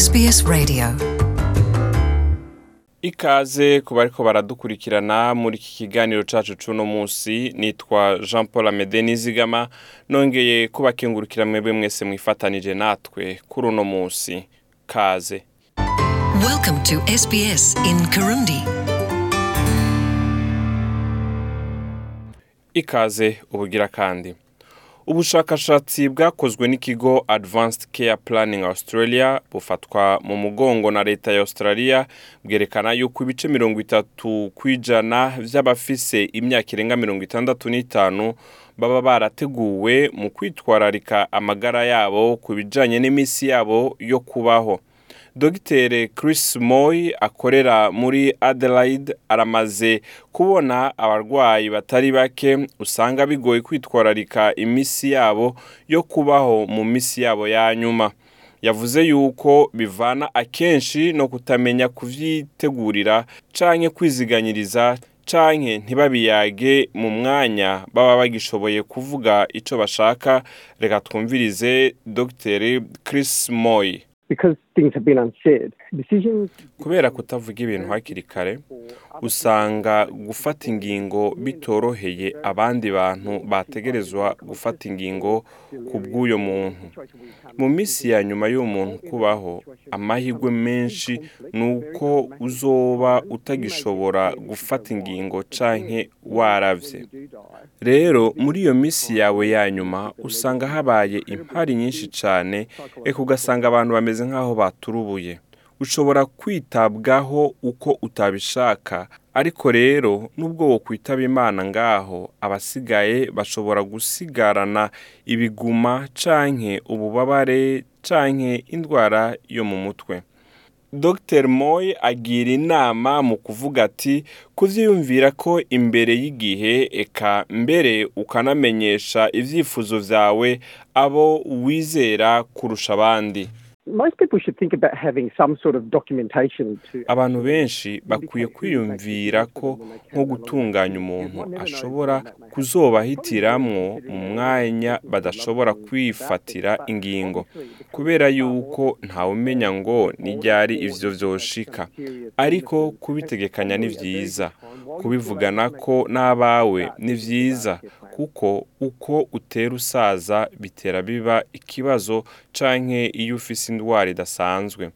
SBS Radio. Ikaze ku bariko baradukurikirana muri iki kiganiro cacu c'uno munsi nitwa jean paul amede nizigama nongeye kubakengurukira mwebwe mwese mwifatanije natwe kuri uno munsi. Kaze. Welcome to SBS in Kirundi. Ikaze ubugira kandi. Ubushakashatsi bwakozwe n'ikigo advanced care planning australia bufatwa mu mugongo na leta ya australia bwerekana yuko ibice mirongo itatu kw'ijana vy'abafise imyaka irenga mirongo itandatu n'itanu baba barateguwe mu kwitwararika amagara yabo ku bijanye n'imisi yabo yo kubaho. Dr. Chris Moy akorera muri Adelaide aramaze kubona abarwayi batari bake usanga bigoye kwitwararika imisi yabo yo kubaho mu misi yabo ya nyuma. Yavuze yuko bivana akenshi no kutamenya kuvyitegurira canke kwiziganyiriza canke ntibabiyage mu mwanya baba bagishoboye kuvuga ico bashaka. Reka twumvirize Dr. Chris Moy. Because kubera kutavuga ibintu hakiri kare usanga gufata ingingo bitoroheye abandi bantu bategerezwa gufata ingingo ku bw'uyo muntu. Mu minsi ya nyuma y'umuntu kubaho amahirwe menshi ni uko uzoba utagishobora gufata ingingo canke waravye rero muri iyo minsi yawe ya nyuma usanga habaye impari nyinshi eka ugasanga abantu bameze nk'aho baturubuye ushobora kwitabwaho uko utabishaka ariko rero nubwo wo kwitaba imana ngaho abasigaye bashobora gusigarana ibiguma canke ububabare canke indwara yo mu mutwe. Dr Moy agira inama mu kuvuga ati kuvyiyumvira ko imbere y'igihe eka mbere ukanamenyesha ivyifuzo vyawe abo wizera kurusha abandi. Abantu benshi bakwiye kwiyumvira ko nko gutunganya umuntu ashobora kuzobahitiramwo mu mwanya badashobora kwifatira ingingo. kubera yuko ntawumenya ngo n'iryari ivyo vyoshika. ariko kubitegekanya ni vyiza. kubivugana ko n'abawe ni vyiza. Kuko uko utera usaza bitera biba ikibazo canke iyo ufise indwara idasanzwe.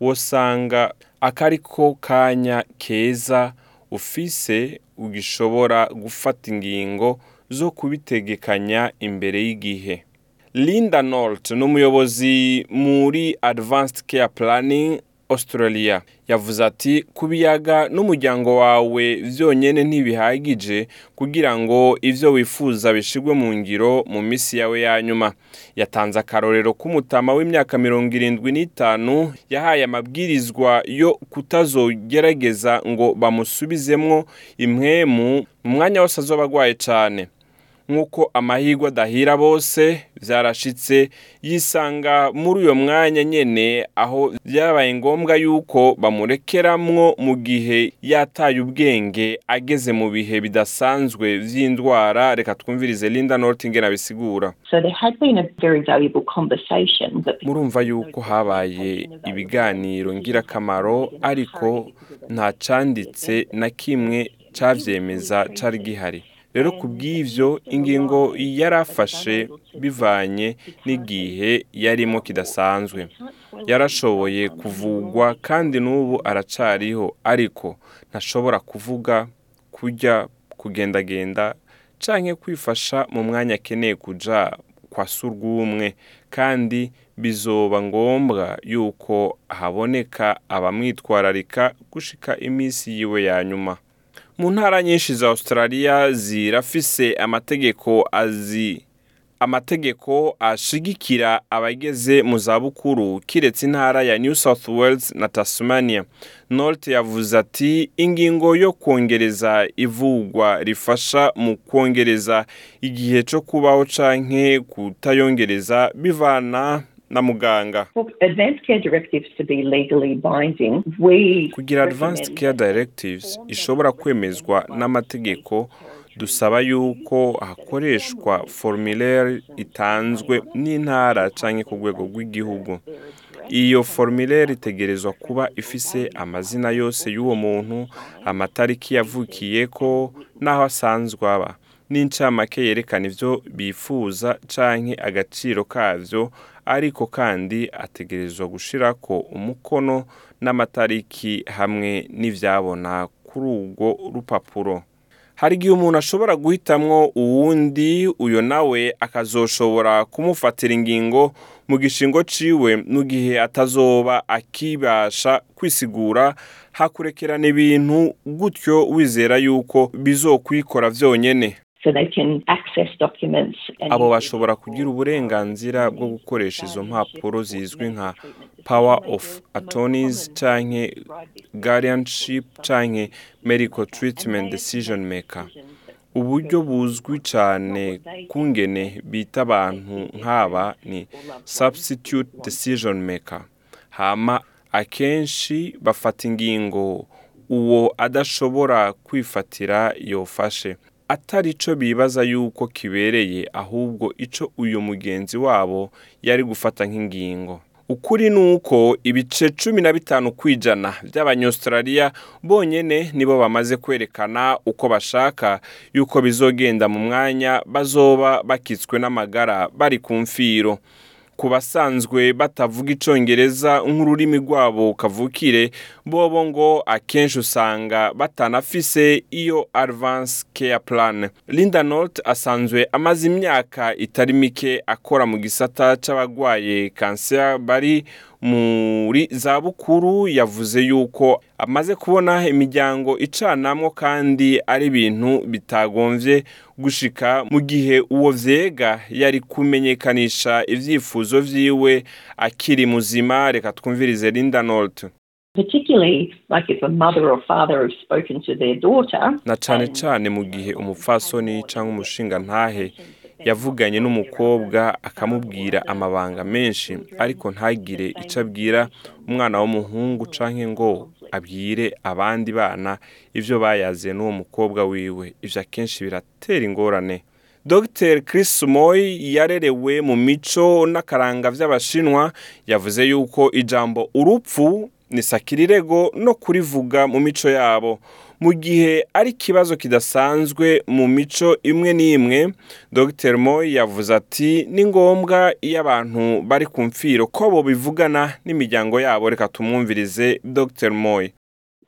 Wosanga akariko kanya keza ufise ugishobora gufata ingingo zo kubitegekanya imbere y'igihe. Linda nolt ni umuyobozi muri advanced care planning australia. Yavuze ati kubiyaga n'umuryango wawe vyonyene ntibihagije kugira ngo ivyo wifuza bishigwe mu ngiro mu misi yawe ya nyuma. Yatanze akarorero k'umutama w'imyaka mirongo irindwi n'itanu yahaye amabwirizwa yo kutazogerageza ngo bamusubizemwo impwemu mu mwanya wose azoba agwaye cane. Nk'uko amahirwe adahira bose byarashitse. Yisanga muri uyo mwanya nyene aho byabaye ngombwa yuko bamurekeramwo mu gihe yataye ubwenge ageze mu bihe bidasanzwe vy'indwara. Reka twumvirize linda nortingen abisigura murumva yuko habaye ibiganiro ngirakamaro ariko nta canditse na kimwe cavyemeza cari gihari. Rero ku bw'ivyo ingingo yarafashe bivanye n'igihe yarimo kidasanzwe. Yarashoboye kuvugwa kandi n'ubu aracariho. Ariko ntashobora kuvuga kurya kugendagenda canke kwifasha mu mwanya akeneye kuja kwa surwumwe. Kandi bizoba ngombwa yuko haboneka abamwitwararika gushika imisi yiwe ya nyuma. Mu ntara nyinshi za australia zirafise amategeko azi amategeko ashigikira abageze mu zabukuru kiretse intara ya new south wales na tasmania. Nolt yavuze ati ingingo yo kongereza ivugwa rifasha mu kongereza igihe cyo kubaho canke kutayongereza bivana na muganga. For advanced care directives to be legally binding, we kugira advanced care directives ishobora kwemezwa n'amategeko dusaba yuko hakoreshwa formulaire itanzwe n'intara canke ku rwego rw'igihugu. Iyo formulaire itegerezwa kuba ifise amazina yose y'uwo muntu amatariki yavukiyeko n'aho asanzwe aba. N'incamake yerekana ivyo bifuza canke agaciro kavyo ariko kandi ategerezwa gushirako umukono n'amatariki hamwe n'ivyabona kuri urwo rupapuro. Hari igihe umuntu ashobora guhitamwo uwundi uyo nawe akazoshobora kumufatira ingingo mu gishingo ciwe mu gihe atazoba akibasha kwisigura hakurekerana ibintu gutyo wizera yuko bizokwikora vyonyene. Abo bashobora kugira uburenganzira bwo gukoresha izo mpapuro zizwi nka power of attorneys canke guardianship canke medical treatment decision maker. uburyo buzwi cyane kungene bita abantu nk'aba ni substitute decision maker. Hama akenshi bafata ingingo uwo adashobora kwifatira yofashe atari ico bibaza yuko kibereye ahubwo ico uyu mugenzi wabo yari gufata nk'ingingo. Ukuri ni uko ibice cumi na bitanu kw'ijana by'abanyaustraliya bonyene nibo bamaze kwerekana uko bashaka yuko bizogenda mu mwanya bazoba bakitswe n'amagara bari ku mfiro. Ku basanzwe batavuga icongereza nk'ururimi rwabo kavukire bobo ngo akenshi usanga batanafise iyo advance care plan. Linda nolt asanzwe amaze imyaka itari mike akora mu gisata c'abagwaye kanseri bari muri za bukuru yavuze yuko amaze kubona imiryango icanamwo kandi ari ibintu bitagomvye gushika mu gihe uwo vyega yari kumenyekanisha ivyifuzo vyiwe akiri muzima reka twumvirize Linda Nolt particularly like if a mother or father have spoken to their daughter. na cane cane mu gihe umupfasoni canke umushinga ntahe yavuganye n'umukobwa akamubwira amabanga menshi ariko ntagire ico abwira umwana w'umuhungu canke ngo abwire abandi bana ivyo bayaze n'uwo mukobwa wiwe. Ivyo akenshi biratera ingorane. Dr Chris Moy yarerewe mu mico n'akaranga vy'abashinwa yavuze yuko ijambo urupfu ni sakirirego no kurivuga mu mico yabo. Mu gihe ari ikibazo kidasanzwe mu mico imwe n'imwe Dr. Moy yavuze ati ni ngombwa iyo abantu bari ku mfiro ko bo bivugana n'imiryango yabo. Reka tumwumvirize Dr. Moy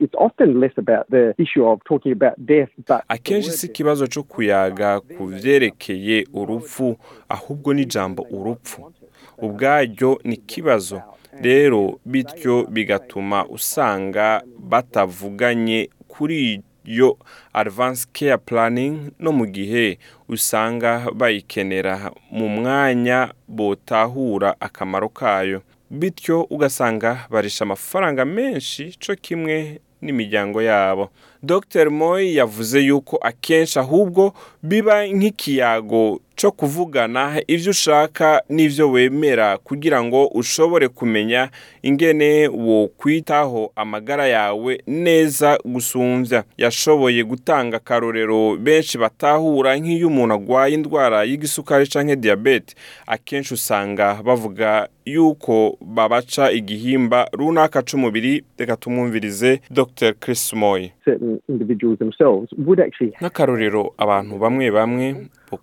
It's often less about the issue of talking about death, but akenshi si ikibazo cyo kuyaga ku vyerekeye urupfu ahubwo n'ijambo urupfu. Ubwaryo ni ikibazo. Rero bityo bigatuma usanga batavuganye kuri yo advance care planning no mu gihe usanga bayikenera mu mwanya botahura akamaro kayo. Bityo ugasanga barisha amafaranga menshi co kimwe n'imiryango yabo. Dr. Moy yavuze yuko akenshi ahubwo biba nk'ikiyago cyo kuvugana ivyo ushaka n'ivyo wemera kugira ngo ushobore kumenya ingene wo kwitaho amagara yawe neza gusumvya. Yashoboye gutanga akarorero benshi batahura nk'iyo umuntu agwaye indwara y'igisukari canke diabete. Akenshi usanga bavuga yuko babaca igihimba runaka c'umubiri reka tumwumvirize dr. Chris moy nk'akarorero abantu bamwe bamwe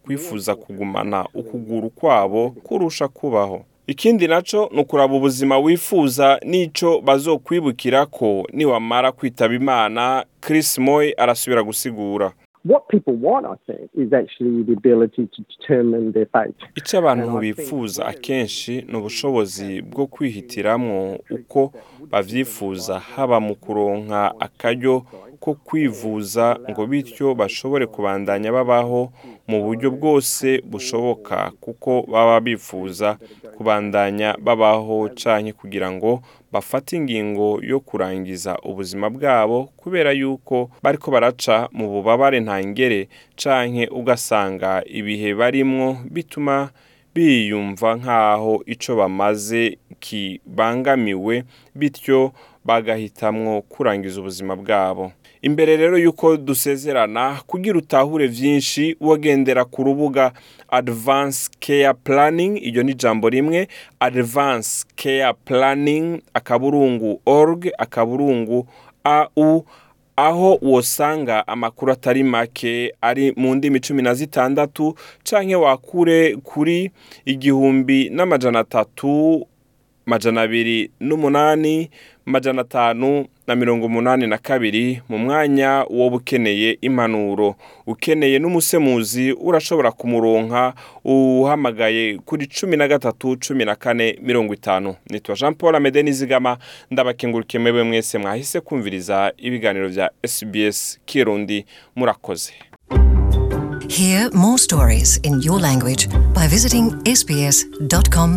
kwifuza kugumana ukuguru kwabo kurusha kubaho. Ikindi naco ni ukuraba ubuzima wifuza n'ico bazokwibukira ko niwamara kwitaba imana chris moy arasubira gusigura. What people want, I think, is actually the ability to determine their fate. icyo abantu bifuza akenshi ni ubushobozi bwo kwihitiramwo uko bavyifuza haba mu kuronka akaryo ko kwivuza ngo bityo bashobore kubandanya babaho mu buryo bwose bushoboka kuko baba bifuza kubandanya babaho canke kugira ngo bafate ingingo yo kurangiza ubuzima bwabo kubera yuko bariko baraca mu bubabare ntangere canke ugasanga ibihe barimwo bituma biyumva nk'aho ico bamaze kibangamiwe bityo bagahitamwo kurangiza ubuzima bwabo. Imbere rero y'uko dusezerana kugira utahure byinshi wagendera ku rubuga advance care planning iryo ni ijambo rimwe advance care planning akaburungu org akaburungu au aho wosanga amakuru atari make ari mu ndimi cumi na zitandatu canke wakure kuri igihumbi n'amajana atatu majana abiri n'umunani majana atanu na mirongo umunani na kabiri mu mwanya woba ukeneye impanuro. Ukeneye n'umusemuzi urashobora kumuronka uhamagaye kuri cumi na gatatu cumi na kane mirongo itanu. Nitwa jean paul amede nizigama ndabakengurukiye mwebwe mwese mwahise kumviriza ibiganiro bya sbs kirundi. Murakoze. Hear more stories in your language by visiting sbs.com.au.